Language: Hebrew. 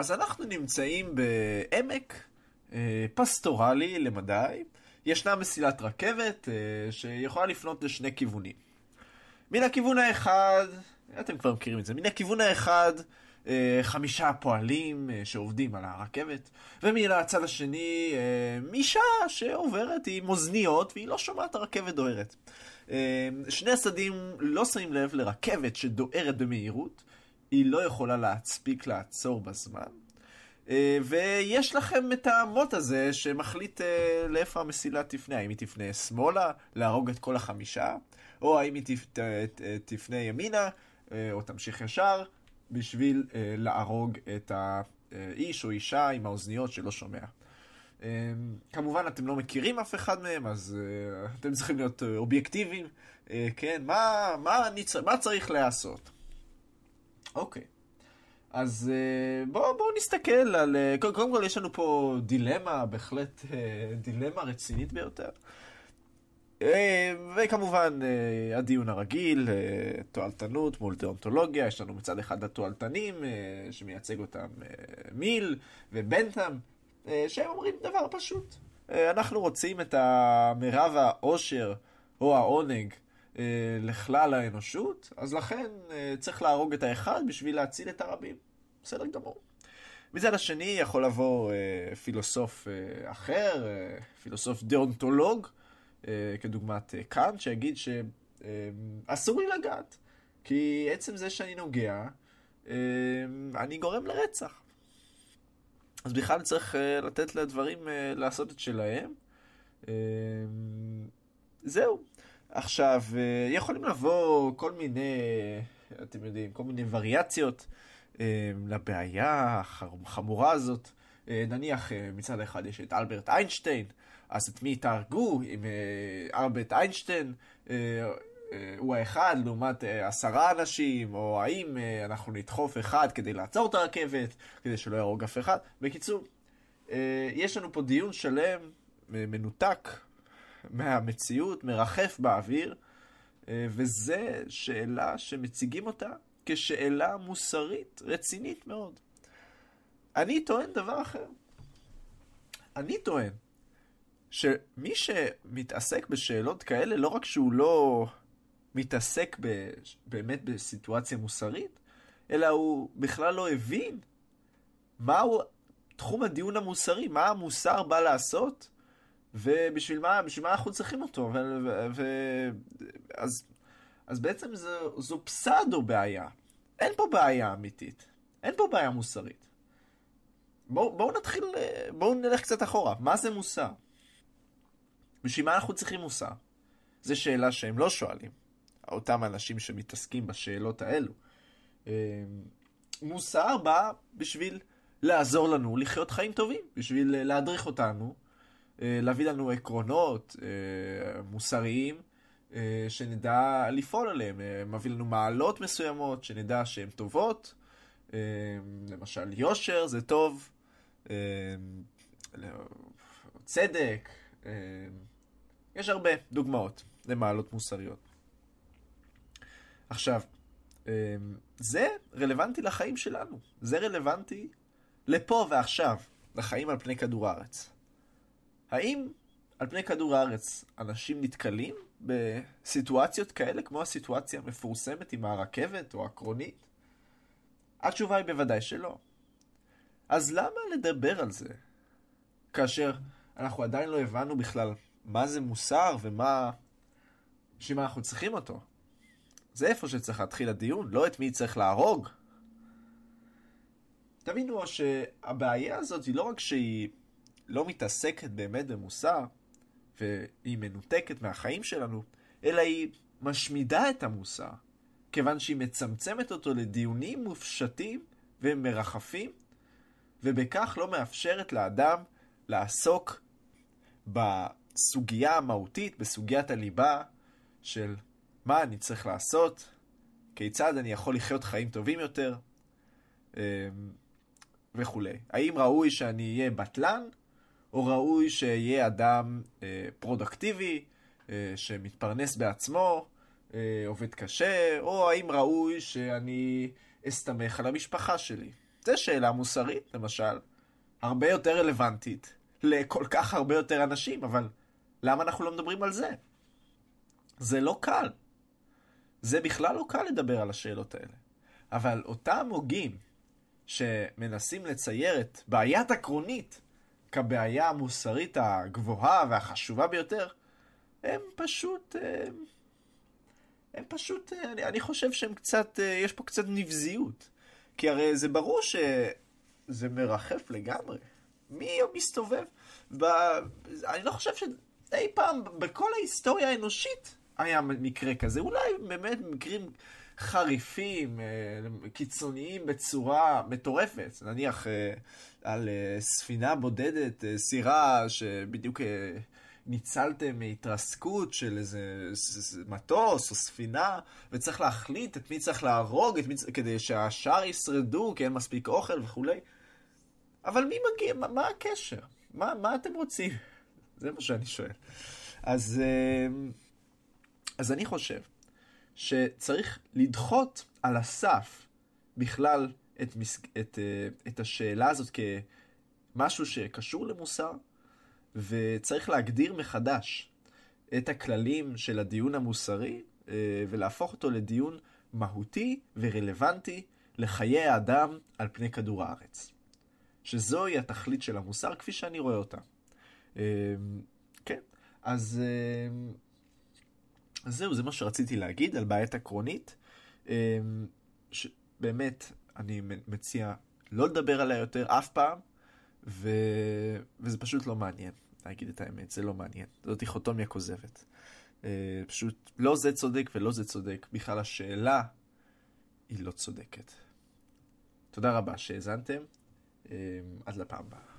אז אנחנו נמצאים בעמק אה, פסטורלי למדי. ישנה מסילת רכבת אה, שיכולה לפנות לשני כיוונים. מן הכיוון האחד, אתם כבר מכירים את זה, מן הכיוון האחד אה, חמישה פועלים שעובדים על הרכבת, ומן הצד השני אה, מישה שעוברת עם אוזניות והיא לא שומעת הרכבת דוהרת. שני הצדדים לא שמים לב לרכבת שדוהרת במהירות, היא לא יכולה להספיק לעצור בזמן. אה, ויש לכם את המוט הזה שמחליט אה, לאיפה המסילה תפנה, האם היא תפנה שמאלה, להרוג את כל החמישה, או האם היא תפ... תפנה ימינה, או תמשיך ישר, בשביל להרוג את האיש או אישה עם האוזניות שלא שומע. כמובן אתם לא מכירים אף אחד מהם, אז אתם צריכים להיות אובייקטיביים. כן, מה, מה, אני, מה צריך לעשות? אוקיי. אז בואו בוא נסתכל על... קודם כל יש לנו פה דילמה, בהחלט דילמה רצינית ביותר. וכמובן, הדיון הרגיל, תועלתנות מול דאונטולוגיה, יש לנו מצד אחד התועלתנים, שמייצג אותם מיל ובנטאם, שהם אומרים דבר פשוט. אנחנו רוצים את המרב העושר או העונג לכלל האנושות, אז לכן צריך להרוג את האחד בשביל להציל את הרבים. בסדר גמור. מצד השני יכול לבוא פילוסוף אחר, פילוסוף דאונטולוג, כדוגמת קאנט, שיגיד שאסור לי לגעת, כי עצם זה שאני נוגע, אני גורם לרצח. אז בכלל צריך לתת לדברים לעשות את שלהם. זהו. עכשיו, יכולים לבוא כל מיני, אתם יודעים, כל מיני וריאציות לבעיה החמורה הזאת. נניח מצד אחד יש את אלברט איינשטיין, אז את מי תהרגו אם אלברט איינשטיין הוא האחד לעומת עשרה אנשים, או האם אנחנו נדחוף אחד כדי לעצור את הרכבת, כדי שלא יהרוג אף אחד. בקיצור, יש לנו פה דיון שלם, מנותק מהמציאות, מרחף באוויר, וזה שאלה שמציגים אותה כשאלה מוסרית רצינית מאוד. אני טוען דבר אחר. אני טוען שמי שמתעסק בשאלות כאלה, לא רק שהוא לא מתעסק ב, באמת בסיטואציה מוסרית, אלא הוא בכלל לא הבין מהו תחום הדיון המוסרי, מה המוסר בא לעשות, ובשביל מה, מה אנחנו צריכים אותו. ו, ו, ו, אז, אז בעצם זו, זו פסאדו בעיה. אין פה בעיה אמיתית. אין פה בעיה מוסרית. בואו בוא נתחיל, בואו נלך קצת אחורה. מה זה מוסר? בשביל מה אנחנו צריכים מוסר? זו שאלה שהם לא שואלים, אותם אנשים שמתעסקים בשאלות האלו. מוסר בא בשביל לעזור לנו לחיות חיים טובים, בשביל להדריך אותנו, להביא לנו עקרונות מוסריים שנדע לפעול עליהם, מביא לנו מעלות מסוימות שנדע שהן טובות, למשל יושר זה טוב, צדק, יש הרבה דוגמאות למעלות מוסריות. עכשיו, זה רלוונטי לחיים שלנו, זה רלוונטי לפה ועכשיו, לחיים על פני כדור הארץ. האם על פני כדור הארץ אנשים נתקלים בסיטואציות כאלה, כמו הסיטואציה המפורסמת עם הרכבת או הקרונית? התשובה היא בוודאי שלא. אז למה לדבר על זה, כאשר אנחנו עדיין לא הבנו בכלל מה זה מוסר ומה... בשביל מה אנחנו צריכים אותו? זה איפה שצריך להתחיל הדיון, לא את מי צריך להרוג. תבינו שהבעיה הזאת היא לא רק שהיא לא מתעסקת באמת במוסר, והיא מנותקת מהחיים שלנו, אלא היא משמידה את המוסר, כיוון שהיא מצמצמת אותו לדיונים מופשטים ומרחפים, ובכך לא מאפשרת לאדם לעסוק בסוגיה המהותית, בסוגיית הליבה של מה אני צריך לעשות, כיצד אני יכול לחיות חיים טובים יותר, וכולי. האם ראוי שאני אהיה בטלן, או ראוי שיהיה אדם אה, פרודקטיבי, אה, שמתפרנס בעצמו, אה, עובד קשה, או האם ראוי שאני אסתמך על המשפחה שלי. זו שאלה מוסרית, למשל, הרבה יותר רלוונטית לכל כך הרבה יותר אנשים, אבל למה אנחנו לא מדברים על זה? זה לא קל. זה בכלל לא קל לדבר על השאלות האלה. אבל אותם הוגים שמנסים לצייר את בעיית עקרונית כבעיה המוסרית הגבוהה והחשובה ביותר, הם פשוט... הם, הם פשוט... אני, אני חושב שהם קצת... יש פה קצת נבזיות. כי הרי זה ברור שזה מרחף לגמרי. מי מסתובב? ב... אני לא חושב שאי פעם בכל ההיסטוריה האנושית היה מקרה כזה. אולי באמת מקרים חריפים, אה, קיצוניים בצורה מטורפת. נניח אה, על אה, ספינה בודדת, סירה שבדיוק ניצלתם מהתרסקות של איזה מטוס או ספינה, וצריך להחליט את מי צריך להרוג, מי... כדי שהשאר ישרדו, כי אין מספיק אוכל וכולי. אבל מי מגיע? מה, מה הקשר? מה, מה אתם רוצים? זה מה שאני שואל. אז, אז אני חושב שצריך לדחות על הסף בכלל את, את, אה, את השאלה הזאת כמשהו שקשור למוסר, וצריך להגדיר מחדש את הכללים של הדיון המוסרי אה, ולהפוך אותו לדיון מהותי ורלוונטי לחיי האדם על פני כדור הארץ. שזוהי התכלית של המוסר כפי שאני רואה אותה. אה, כן, אז... אז זהו, זה מה שרציתי להגיד על בעיית עקרונית. אמ, באמת, אני מציע לא לדבר עליה יותר אף פעם, ו... וזה פשוט לא מעניין, להגיד את האמת, זה לא מעניין. זו דיכוטומיה כוזבת. אה, פשוט לא זה צודק ולא זה צודק, בכלל השאלה היא לא צודקת. תודה רבה שהאזנתם, אמ, עד לפעם הבאה.